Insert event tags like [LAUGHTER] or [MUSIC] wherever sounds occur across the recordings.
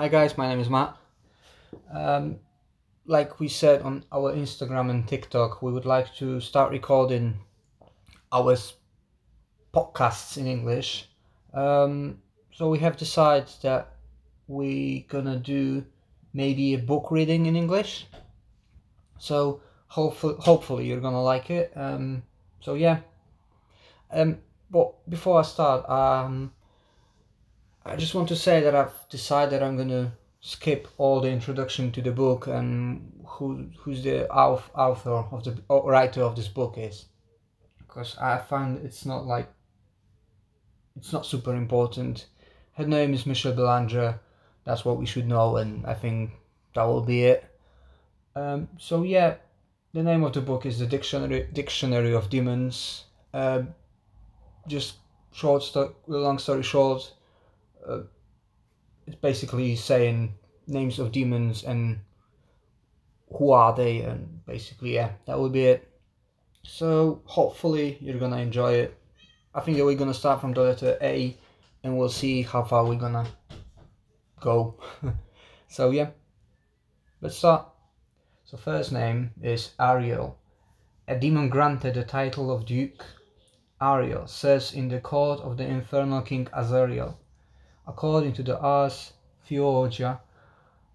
Hi guys, my name is Matt. Um, like we said on our Instagram and TikTok, we would like to start recording our podcasts in English. Um, so we have decided that we're gonna do maybe a book reading in English. So hopefully, hopefully you're gonna like it. Um, so yeah. Um, but before I start, um, I just want to say that I've decided I'm gonna skip all the introduction to the book and who who's the au- author of the writer of this book is, because I find it's not like it's not super important. Her name is Michelle Belanger. That's what we should know, and I think that will be it. Um, so yeah, the name of the book is the Dictionary Dictionary of Demons. Um, just short, sto- long story short, uh, it's basically saying names of demons and who are they, and basically yeah, that will be it. So hopefully you're gonna enjoy it. I think we're gonna start from the letter A, and we'll see how far we're gonna go. [LAUGHS] so yeah, let's start. So first name is Ariel. A demon granted the title of Duke. Ariel says in the court of the infernal king Azariel. According to the Ars Theurgia,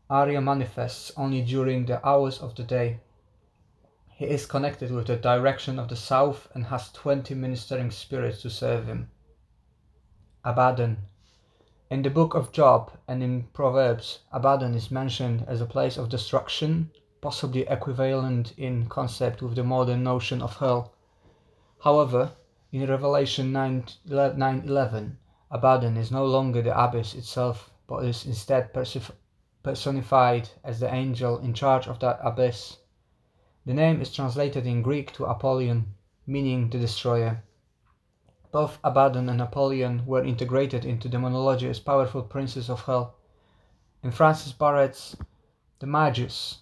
Ariel manifests only during the hours of the day. He is connected with the direction of the south and has 20 ministering spirits to serve him. Abaddon. In the book of Job and in Proverbs, Abaddon is mentioned as a place of destruction, possibly equivalent in concept with the modern notion of hell. However, in Revelation 9:11, Abaddon is no longer the abyss itself, but is instead personified as the angel in charge of that abyss. The name is translated in Greek to Apollyon, meaning the destroyer. Both Abaddon and Apollyon were integrated into the demonology as powerful princes of hell. In Francis Barrett's The Magus,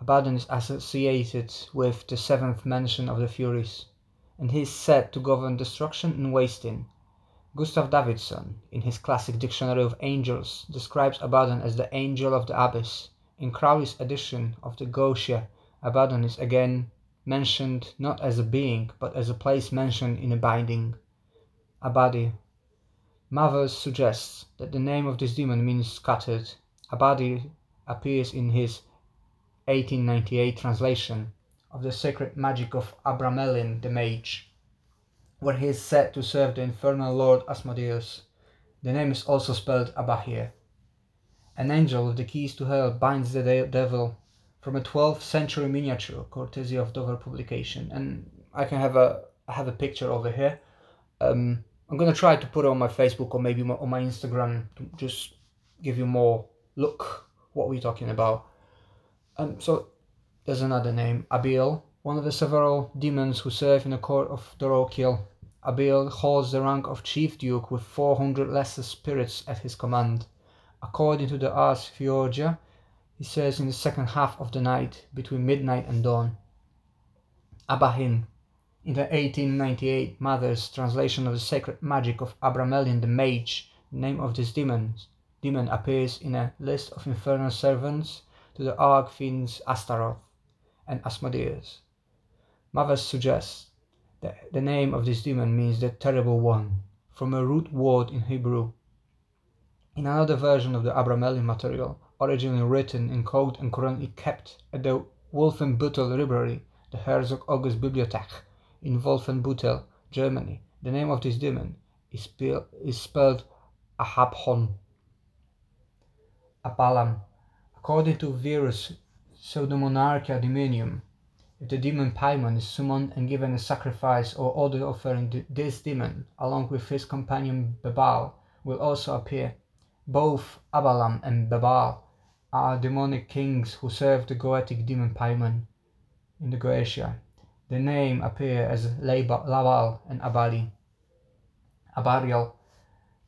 Abaddon is associated with the seventh mention of the Furies, and he is said to govern destruction and wasting. Gustav Davidson, in his classic Dictionary of Angels, describes Abaddon as the angel of the abyss. In Crowley's edition of the Goetia, Abaddon is again mentioned not as a being, but as a place mentioned in a binding. Abadi. Mathers suggests that the name of this demon means scattered. Abadi appears in his 1898 translation of the sacred magic of Abramelin the Mage, where he is said to serve the infernal lord Asmodeus. The name is also spelled Abahir. An angel with the keys to hell binds the de- devil from a 12th century miniature, courtesy of Dover publication. And I can have a I have a picture over here. Um, I'm gonna try to put it on my Facebook or maybe on my Instagram to just give you more look what we're talking about. Um, so there's another name, Abiel, one of the several demons who serve in the court of Dorokiel. Abiel holds the rank of chief duke with 400 lesser spirits at his command. According to the Ars Theurgia, he says in the second half of the night, between midnight and dawn. Abahin, in the 1898 Mathers translation of the sacred magic of Abramelin the Mage, the name of this demon, demon appears in a list of infernal servants to the archfiends Astaroth and Asmodeus. Mathers suggests that the name of this demon means the terrible one, from a root word in Hebrew. In another version of the Abramelin material, originally written in code and currently kept at the Wolfenbüttel Library, the Herzog August Bibliothek, in Wolfenbüttel, Germany, the name of this demon is, spell- is spelled Ahabhon. Abalam. According to Wierus Pseudomonarchia Demonium, if the demon Paimon is summoned and given a sacrifice or other offering, this demon, along with his companion Bebal, will also appear. Both Abalam and Bebal are demonic kings who serve the Goetic demon Paimon in the Goetia. The name appear as Labal and Abali. Abariel,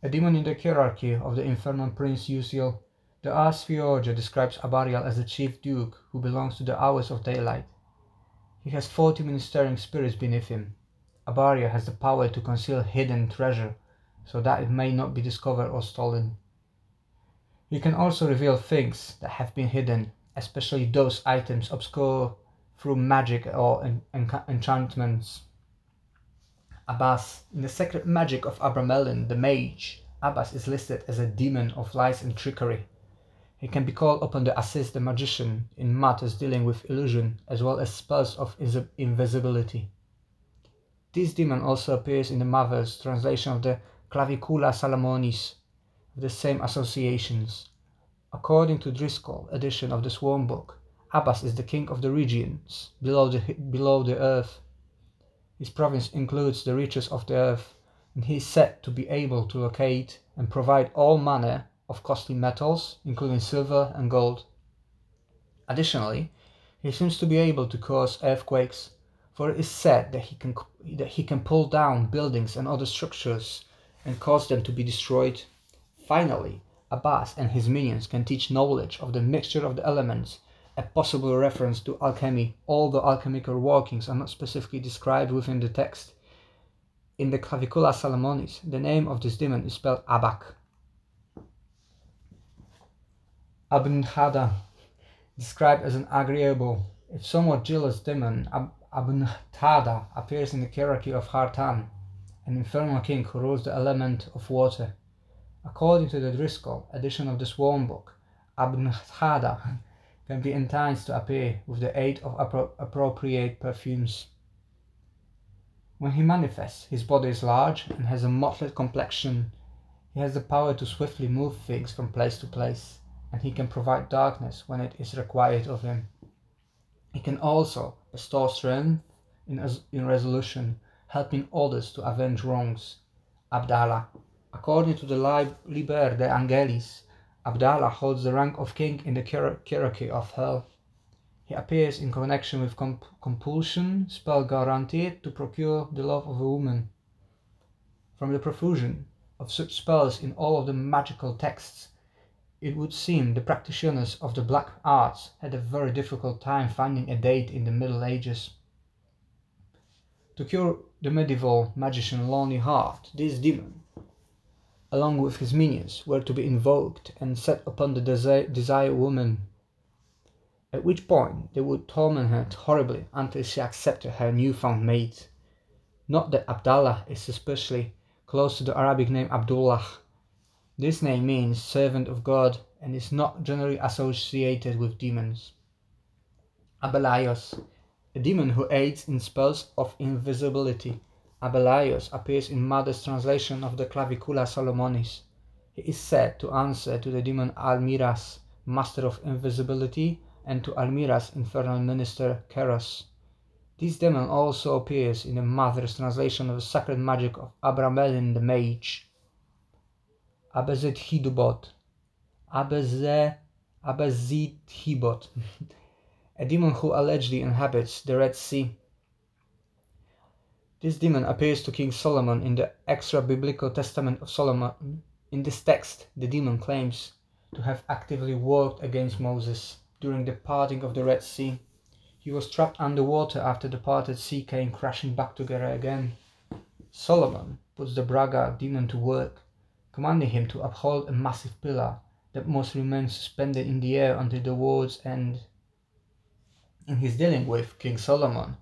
a demon in the hierarchy of the infernal prince Usiel. The Ars Theurgia describes Abariel as the chief duke who belongs to the hours of daylight. He has 40 ministering spirits beneath him. Abaria has the power to conceal hidden treasure so that it may not be discovered or stolen. He can also reveal things that have been hidden, especially those items obscure through magic or en- en- enchantments. Abbas, in the Sacred Magic of Abramelin, the mage, Abbas is listed as a demon of lies and trickery. He can be called upon to assist the magician in matters dealing with illusion as well as spells of invisibility. This demon also appears in the Mathers translation of the Clavicula Salomonis, with the same associations. According to Driscoll edition of the Sworn Book, Abbas is the king of the regions below the, below the earth. His province includes the riches of the earth, and he is said to be able to locate and provide all manner of costly metals, including silver and gold. Additionally, he seems to be able to cause earthquakes, for it is said that he can, that he can pull down buildings and other structures and cause them to be destroyed. Finally, Abbas and his minions can teach knowledge of the mixture of the elements, a possible reference to alchemy, although alchemical workings are not specifically described within the text. In the Clavicula Salomonis, the name of this demon is spelled Abak. Abnhada, described as an agreeable, if somewhat jealous demon, Ab- appears in the hierarchy of Hartan, an infernal king who rules the element of water. According to the Driscoll edition of the Sworn Book, Abnhada [LAUGHS] can be enticed to appear with the aid of appro- appropriate perfumes. When he manifests, his body is large and has a mottled complexion. He has the power to swiftly move things from place to place, and he can provide darkness when it is required of him. He can also bestow strength in, in resolution, helping others to avenge wrongs. Abdallah. According to the Liber de Angelis, Abdallah holds the rank of king in the hierarchy of hell. He appears in connection with comp- compulsion, spell guaranteed to procure the love of a woman. From the profusion of such spells in all of the magical texts, it would seem the practitioners of the black arts had a very difficult time finding a date in the Middle Ages. To cure the medieval magician Lonely Heart, this demon, along with his minions, were to be invoked and set upon the desi- desired woman, at which point they would torment her horribly until she accepted her newfound mate. Not that Abdallah is especially close to the Arabic name Abdullah, this name means servant of God and is not generally associated with demons. Abelaios, a demon who aids in spells of invisibility. Abelaios appears in Mathers translation of the Clavicula Salomonis. He is said to answer to the demon Almiras, master of invisibility, and to Almira's infernal minister Keros. This demon also appears in the Mathers translation of the sacred magic of Abramelin the Mage. Abezethibot, Abeze, Abezithibot, a demon who allegedly inhabits the Red Sea. This demon appears to King Solomon in the extra biblical testament of Solomon. In this text, the demon claims to have actively worked against Moses during the parting of the Red Sea. He was trapped underwater after the parted sea came crashing back together again. Solomon puts the Braga demon to work commanding him to uphold a massive pillar that must remain suspended in the air until the world's end. In his dealing with King Solomon,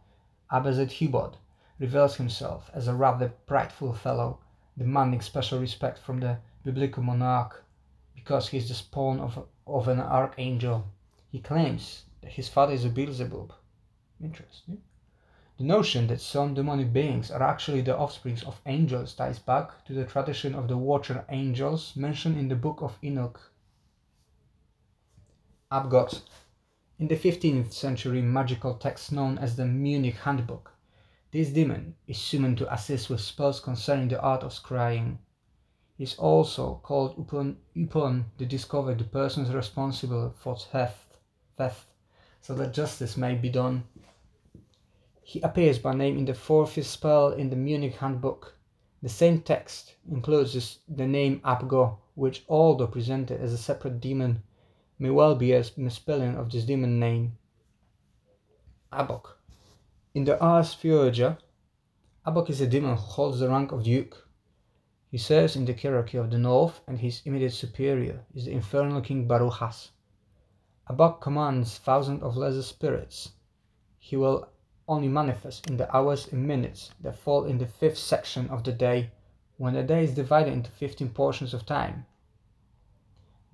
Abezethibot reveals himself as a rather prideful fellow, demanding special respect from the biblical monarch because he is the spawn of, of an archangel. He claims that his father is a Beelzebub. Interesting. The notion that some demonic beings are actually the offspring of angels ties back to the tradition of the watcher angels mentioned in the book of Enoch. Abgot. In the 15th century magical text known as the Munich Handbook, this demon is summoned to assist with spells concerning the art of scrying. He is also called upon, upon to discover the persons responsible for theft, theft, so that justice may be done. He appears by name in the fourth spell in the Munich Handbook. The same text includes the name Abgo, which, although presented as a separate demon, may well be a misspelling of this demon name. Abok. In the Ars Theurgia, Abok is a demon who holds the rank of duke. He serves in the hierarchy of the north, and his immediate superior is the infernal king Baruchas. Abok commands thousands of lesser spirits. He will only manifest in the hours and minutes that fall in the fifth section of the day, when the day is divided into 15 portions of time.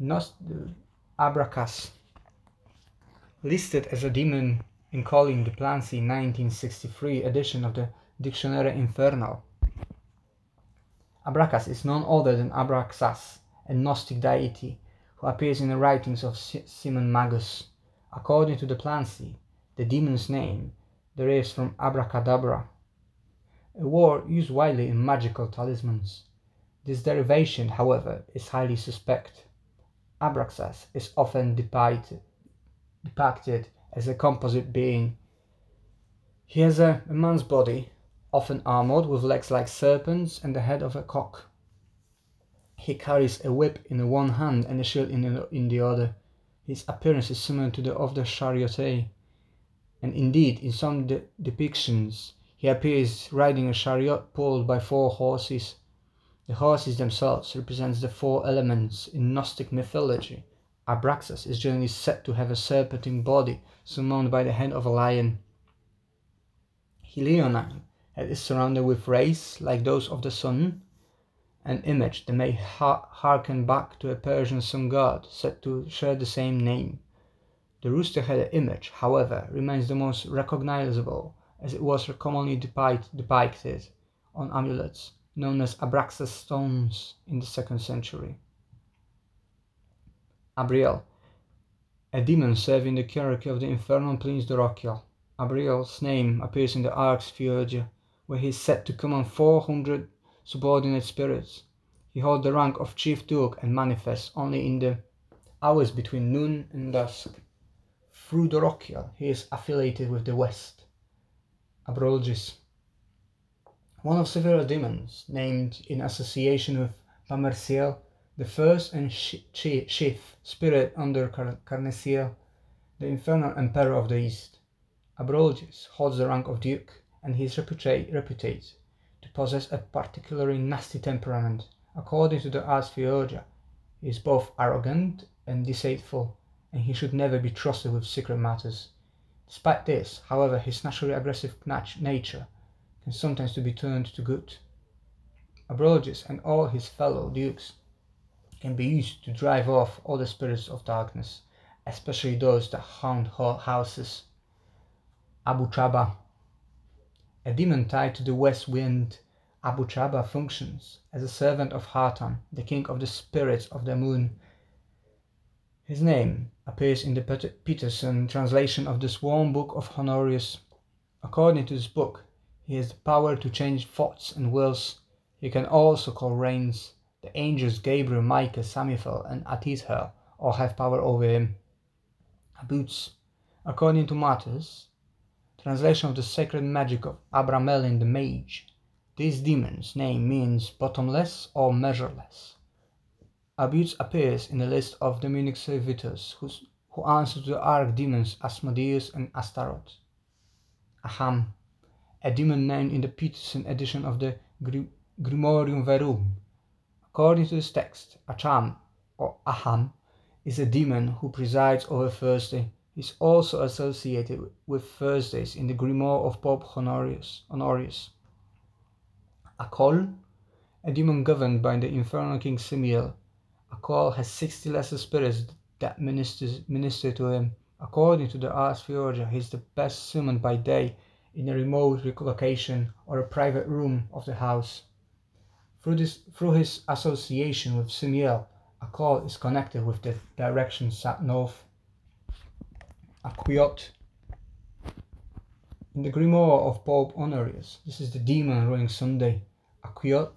Nost uh, Abrakas, listed as a demon in Colin de Plancy 1963 edition of the Dictionary Infernal. Abracas is none other than Abraxas, a Gnostic deity who appears in the writings of Simon Magus. According to de Plancy, the demon's name derives from abracadabra, a word used widely in magical talismans. This derivation, however, is highly suspect. Abraxas is often depicted, depicted as a composite being. He has a, a man's body, often armored with legs like serpents and the head of a cock. He carries a whip in one hand and a shield in the, in the other. His appearance is similar to that of the charioteer, and indeed, in some de- depictions, he appears riding a chariot pulled by four horses. The horses themselves represent the four elements in Gnostic mythology. Abraxas is generally said to have a serpentine body surmounted by the head of a lion. Helionine is surrounded with rays like those of the sun, an image that may ha- harken back to a Persian sun god said to share the same name. The rooster-headed image, however, remains the most recognizable as it was commonly depicted on amulets known as Abraxas stones in the second century. Abriel, a demon serving the hierarchy of the infernal prince Dorokiel. Abriel's name appears in the Ars Theurgia, where he is said to command 400 subordinate spirits. He holds the rank of chief duke and manifests only in the hours between noon and dusk. Through Dorokiel, he is affiliated with the West. Abrologis, one of several demons named in association with Pamerciel, the first and chief spirit under Car- Carnesiel, the infernal emperor of the East. Abrologis holds the rank of duke, and he is reputed, reputed to possess a particularly nasty temperament. According to the Ars Theurgia, he is both arrogant and deceitful, and he should never be trusted with secret matters. Despite this, however, his naturally aggressive nat- nature can sometimes be turned to good. Abrologis and all his fellow dukes can be used to drive off all the spirits of darkness, especially those that haunt houses. Abu Chaba, a demon tied to the west wind, Abu Chaba functions as a servant of Hatham, the king of the spirits of the moon. His name appears in the Peterson translation of the Sworn Book of Honorius. According to this book, he has the power to change thoughts and wills. He can also call rains. The angels Gabriel, Michael, Samiel, and Atithel all have power over him. Abuts, according to Mathers, translation of the sacred magic of Abramelin the Mage, this demon's name means bottomless or measureless. Abuts appears in the list of demonic servitors who answer to the archdemons Asmodeus and Astaroth. Aham, a demon named in the Peterson edition of the Grimorium Verum. According to this text, Acham or Aham is a demon who presides over Thursday. He is also associated with Thursdays in the Grimoire of Pope Honorius. Honorius. Akol, a demon governed by the infernal king Simiel. Akol has 60 lesser spirits that ministers, minister to him. According to the Ars Theurgia, he is the best summoned by day in a remote location or a private room of the house. Through, this, through his association with Simiel, Akol is connected with the direction sat north. Aquiot. In the grimoire of Pope Honorius, this is the demon ruling Sunday. Aquiot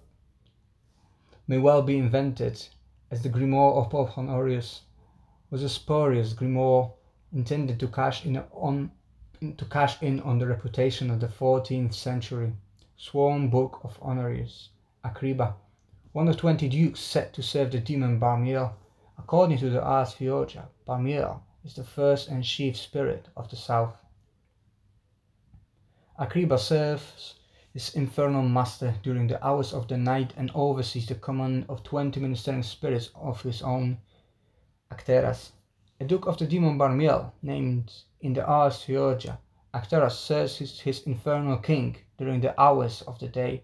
may well be invented as the grimoire of Pope Honorius was a spurious grimoire intended to cash in on to cash in on the reputation of the 14th century sworn book of Honorius, Acriba, one of 20 dukes set to serve the demon Barmiel. According to the Ars Theurgia, Barmiel is the first and chief spirit of the south. Acriba serves his infernal master during the hours of the night and oversees the command of twenty ministering spirits of his own, Acteras. A duke of the demon Barmiel, named in the Ars Theurgia, Acteras serves his, his infernal king during the hours of the day.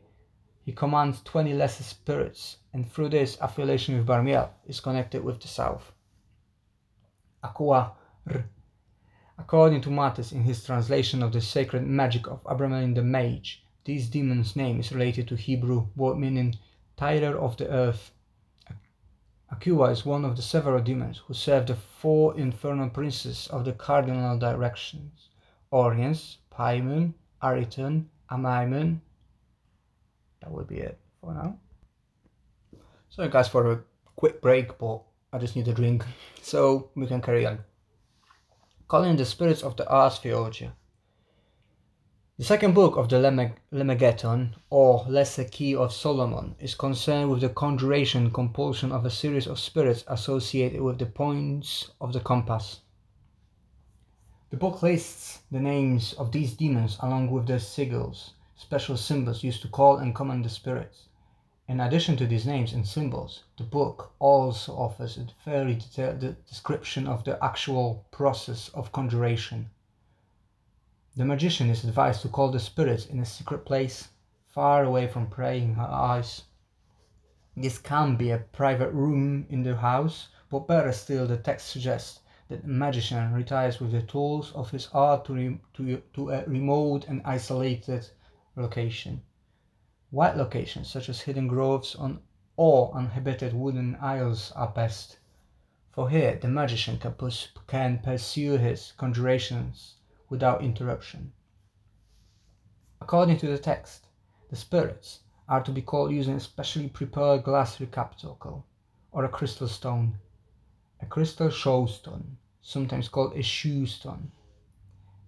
He commands twenty lesser spirits, and through this affiliation with Barmiel is connected with the south. Akua R. According to Mathers in his translation of the sacred magic of Abramelin the Mage, this demon's name is related to Hebrew word meaning tiller of the earth. Akua is one of the several demons who serve the four infernal princes of the cardinal directions Oriens, Paimon, Ariton, Amaimon. That will be it for now. Sorry guys for a quick break, but I just need a drink, [LAUGHS] so we can carry on. Calling the spirits of the Ars Theurgia. The second book of the Lemegeton, or Lesser Key of Solomon, is concerned with the conjuration compulsion of a series of spirits associated with the points of the compass. The book lists the names of these demons along with their sigils, special symbols used to call and command the spirits. In addition to these names and symbols, the book also offers a very detailed description of the actual process of conjuration. The magician is advised to call the spirits in a secret place, far away from praying eyes. This can be a private room in the house, but better still, the text suggests that the magician retires with the tools of his art to, re- to, to a remote and isolated location. White locations such as hidden groves on or uninhabited wooden isles are best, for here the magician can, can pursue his conjurations without interruption. According to the text, the spirits are to be called using a specially prepared glass receptacle or a crystal stone, a crystal show stone, sometimes called a shoe stone,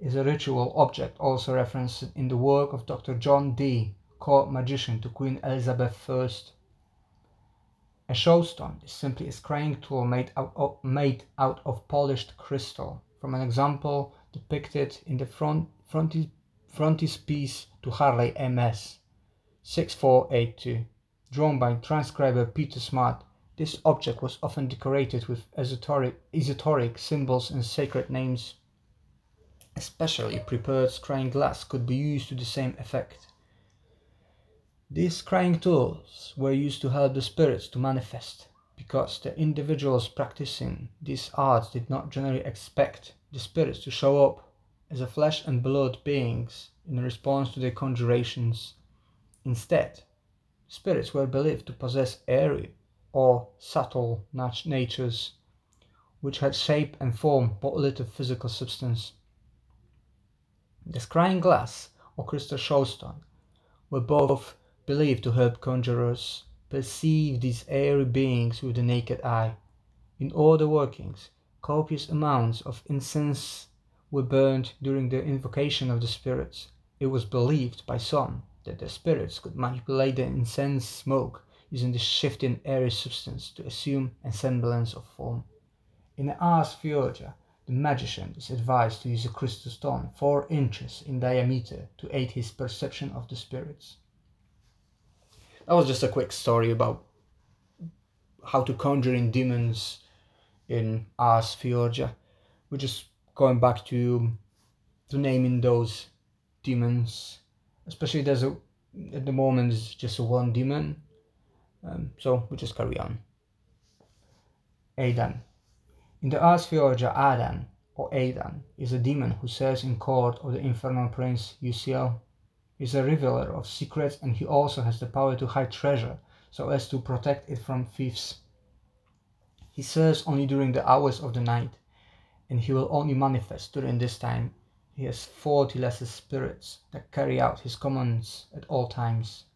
is a ritual object also referenced in the work of Dr. John Dee court magician to Queen Elizabeth I. A showstone is simply a scrying tool made out, of, made out of polished crystal, from an example depicted in the front, frontis, frontispiece to Harley MS 6482. Drawn by transcriber Peter Smart, this object was often decorated with esoteric, esoteric symbols and sacred names. Especially prepared scrying glass could be used to the same effect. These scrying tools were used to help the spirits to manifest, because the individuals practicing these arts did not generally expect the spirits to show up as a flesh and blood beings in response to their conjurations. Instead, spirits were believed to possess airy or subtle nat- natures, which had shape and form but little physical substance. The scrying glass or crystal showstone were both believed to help conjurers perceive these airy beings with the naked eye. In all the workings, copious amounts of incense were burned during the invocation of the spirits. It was believed by some that the spirits could manipulate the incense smoke using the shifting airy substance to assume a semblance of form. In the Ars Theurgia, the magician is advised to use a crystal stone four inches in diameter to aid his perception of the spirits that was just a quick story about how to conjure in demons in Ars Theurgia. We're just going back to to naming those demons. Especially there's a at the moment it's just one demon. Um, so we just carry on. Adan. In the Ars Theurgia, Adan or Adan, is a demon who serves in court of the infernal prince Uziel is a revealer of secrets and he also has the power to hide treasure so as to protect it from thieves. He serves only during the hours of the night and he will only manifest during this time. He has 40 lesser spirits that carry out his commands at all times.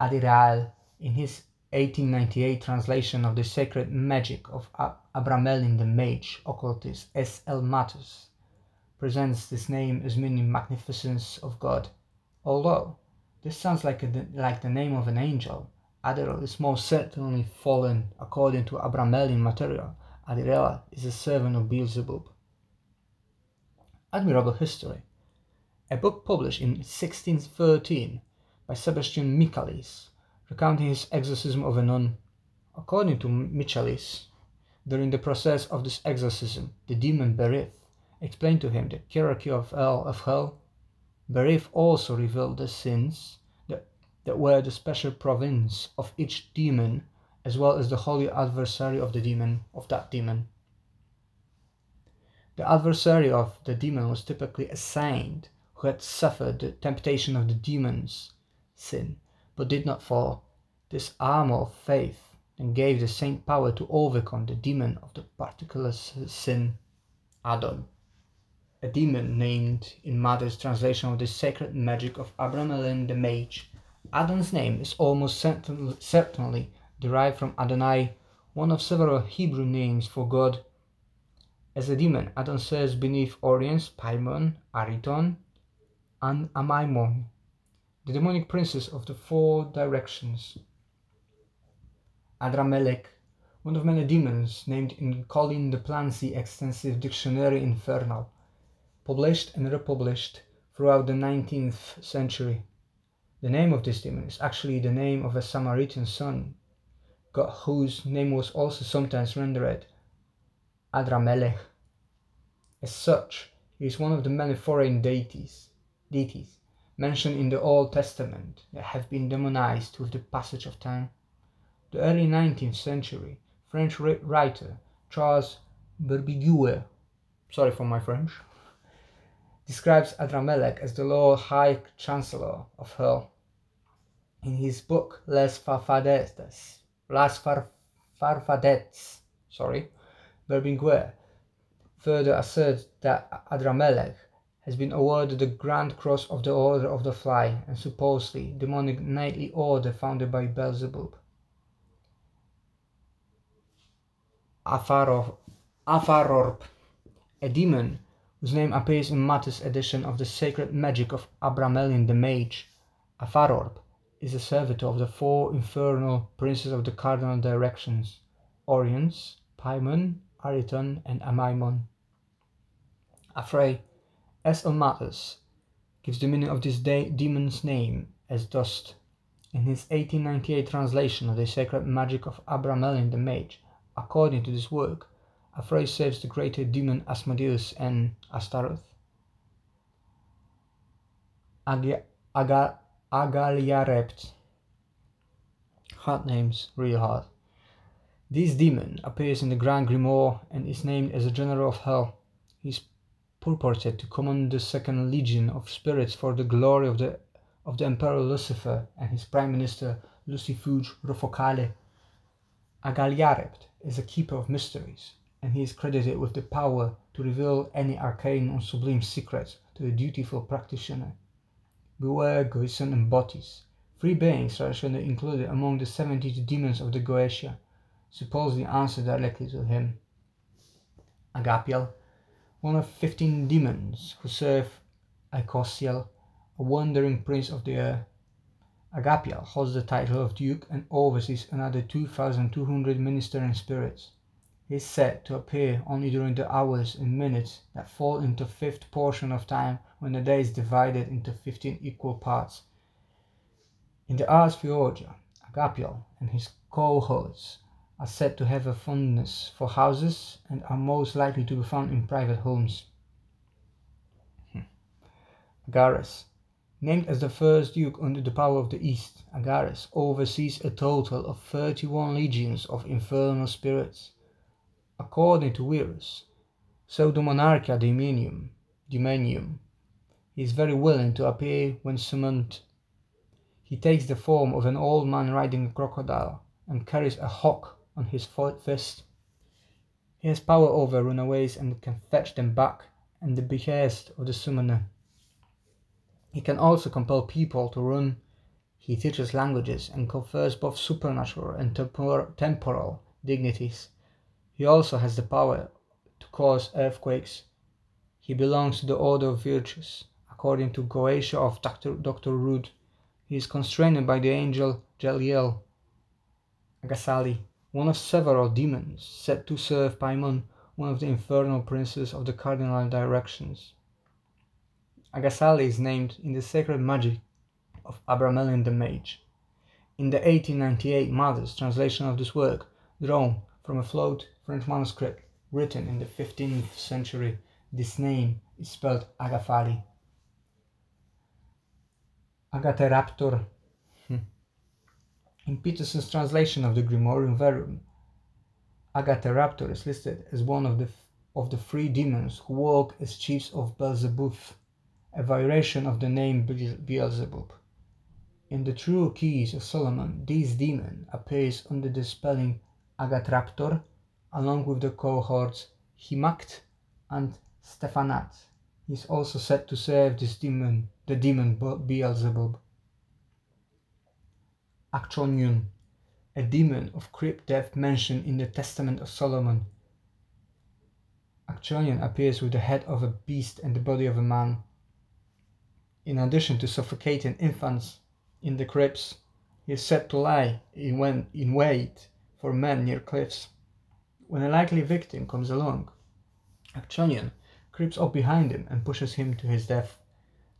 Adiral, in his 1898 translation of the sacred magic of Abramelin the Mage, occultist S. L. Mathers, presents this name as meaning magnificence of God. Although this sounds like, a, like the name of an angel, Adirel is most certainly fallen according to Abramelin material. Adirel is a servant of Beelzebub. Admirable history. A book published in 1613 by Sebastian Michaelis, recounting his exorcism of a nun. According to Michaelis, during the process of this exorcism, the demon Berith explained to him the hierarchy of hell. Of hell. Berith also revealed the sins that, were the special province of each demon, as well as the holy adversary of the demon of that demon. The adversary of the demon was typically a saint who had suffered the temptation of the demon's sin, but did not fall. This armor of faith and gave the saint power to overcome the demon of the particular sin, Adon. A demon named in Mathers translation of the sacred magic of Abramelin the Mage. Adon's name is almost certainly derived from Adonai, one of several Hebrew names for God. As a demon, Adon serves beneath Oriens, Paimon, Ariton, and Amaimon, the demonic princes of the four directions. Adramelech, one of many demons named in Colin de Plancy extensive Dictionary Infernal, published and republished throughout the 19th century. The name of this demon is actually the name of a Samaritan son, whose name was also sometimes rendered Adramelech. As such, he is one of the many foreign deities, deities mentioned in the Old Testament that have been demonized with the passage of time. The early 19th century French writer Charles Berbiguier, sorry for my French, describes Adramelech as the Lord High Chancellor of Hell. In his book Les Farfadetes, Las Far Farfadets, sorry, Berbiguier further asserts that Adramelech has been awarded the Grand Cross of the Order of the Fly and supposedly demonic knightly order founded by Beelzebub. Afaror, Afarorp, a demon whose name appears in Mathers edition of the Sacred Magic of Abramelin the Mage. Afarorp is a servitor of the four infernal princes of the cardinal directions, Oriens, Paimon, Ariton, and Amaimon. Afray, S. Almatus, gives the meaning of this de- demon's name as dust. In his 1898 translation of the Sacred Magic of Abramelin the Mage, According to this work, Afray saves the greater demon Asmodeus and Astaroth. Aga, Aga, Agaliarept. Hard names, really hard. This demon appears in the Grand Grimoire and is named as a general of hell. He is purported to command the second legion of spirits for the glory of the of the Emperor Lucifer and his Prime Minister Lucifuge Rofocale. Agaliarept is a keeper of mysteries, and he is credited with the power to reveal any arcane or sublime secrets to the dutiful practitioner. Buer Gusion and Botis, three beings traditionally included among the 72 demons of the Goetia, supposedly answer directly to him. Agapiel, one of 15 demons who serve Icosiel, a wandering prince of the air, Agapiel holds the title of Duke and oversees another 2,200 ministering spirits. Is said to appear only during the hours and minutes that fall into the fifth portion of time when the day is divided into 15 equal parts. In the Ars Theurgia, Agapiel and his cohorts are said to have a fondness for houses and are most likely to be found in private homes. Hmm. Agares Named as the first duke under the power of the East, Agares oversees a total of 31 legions of infernal spirits. According to Wierus, Pseudomonarchia Daemonium, Daemonium, he is very willing to appear when summoned. He takes the form of an old man riding a crocodile and carries a hawk on his fist. He has power over runaways and can fetch them back at the behest of the summoner. He can also compel people to run. He teaches languages and confers both supernatural and tempor- temporal dignities. He also has the power to cause earthquakes. He belongs to the order of virtues. According to Goetia of Dr. Dr. Rudd, he is constrained by the angel Jeliel. Agasali, one of several demons said to serve Paimon, one of the infernal princes of the cardinal directions. Agasali is named in the sacred magic of Abramelin the Mage. In the 1898 Mathers translation of this work, drawn from a flawed French manuscript written in the 15th century, this name is spelled Agafali. Agateraptor. Hmm. In Peterson's translation of the Grimorium Verum, Agateraptor is listed as one of the of the three demons who walk as chiefs of Beelzebub, a variation of the name Beelzebub. In the True Keys of Solomon, this demon appears under the spelling Agatraptor, along with the cohorts Himact and Stephanat. He is also said to serve this demon, the demon Beelzebub. Acchonion, a demon of crypt death mentioned in the Testament of Solomon. Acchonion appears with the head of a beast and the body of a man. In addition to suffocating infants in the crypts, he is said to lie in, in wait for men near cliffs. When a likely victim comes along, Acchonion creeps up behind him and pushes him to his death.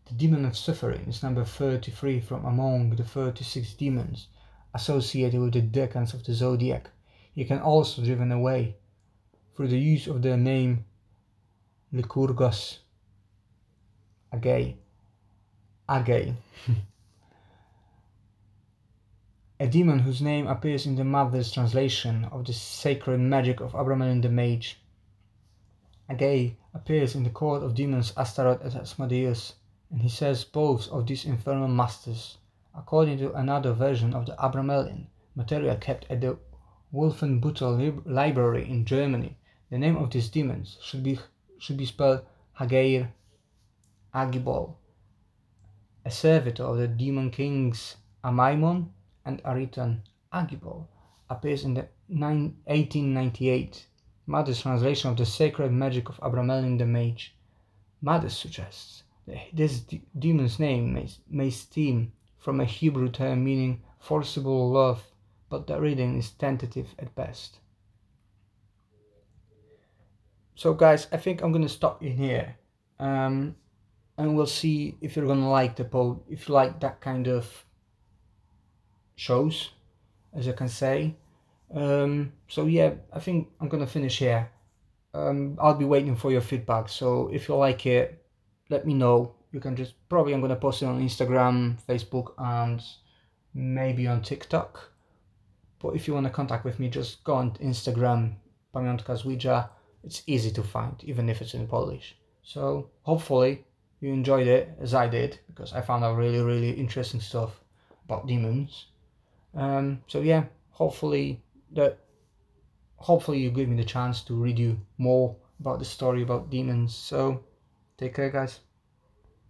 The demon of suffering is number 33 from among the 36 demons associated with the decans of the zodiac. He can also be driven away through the use of the name Lycurgus. Agay. Agay. [LAUGHS] a demon whose name appears in the Mathers translation of the sacred magic of Abramelin the Mage. Agay appears in the court of demons Astaroth and Asmodeus, and he says both of these infernal masters. According to another version of the Abramelin, material kept at the Wolfenbüttel library in Germany, the name of these demons should be should be spelled Hageir Agibol, a servitor of the demon kings Amaimon and Ariton Agibol, appears in the 1898 Mathers translation of the sacred magic of Abramelin the Mage. Mathers suggests that this de- demon's name may, may stem from a Hebrew term meaning forcible love, but the reading is tentative at best. So, guys, I think I'm gonna stop in here, um, and we'll see if you're gonna like the pod, if you like that kind of shows, as I can say. Um, so yeah, I think I'm gonna finish here. Um, I'll be waiting for your feedback. So if you like it, let me know. You can just probably I'm gonna post it on Instagram, Facebook, and maybe on TikTok. But if you want to contact with me, just go on Instagram, Pamiątka Ouija. It's easy to find, even if it's in Polish. So hopefully you enjoyed it as I did, because I found out really, really interesting stuff about demons. Um, so yeah, hopefully that hopefully you give me the chance to read you more about the story about demons. So take care guys.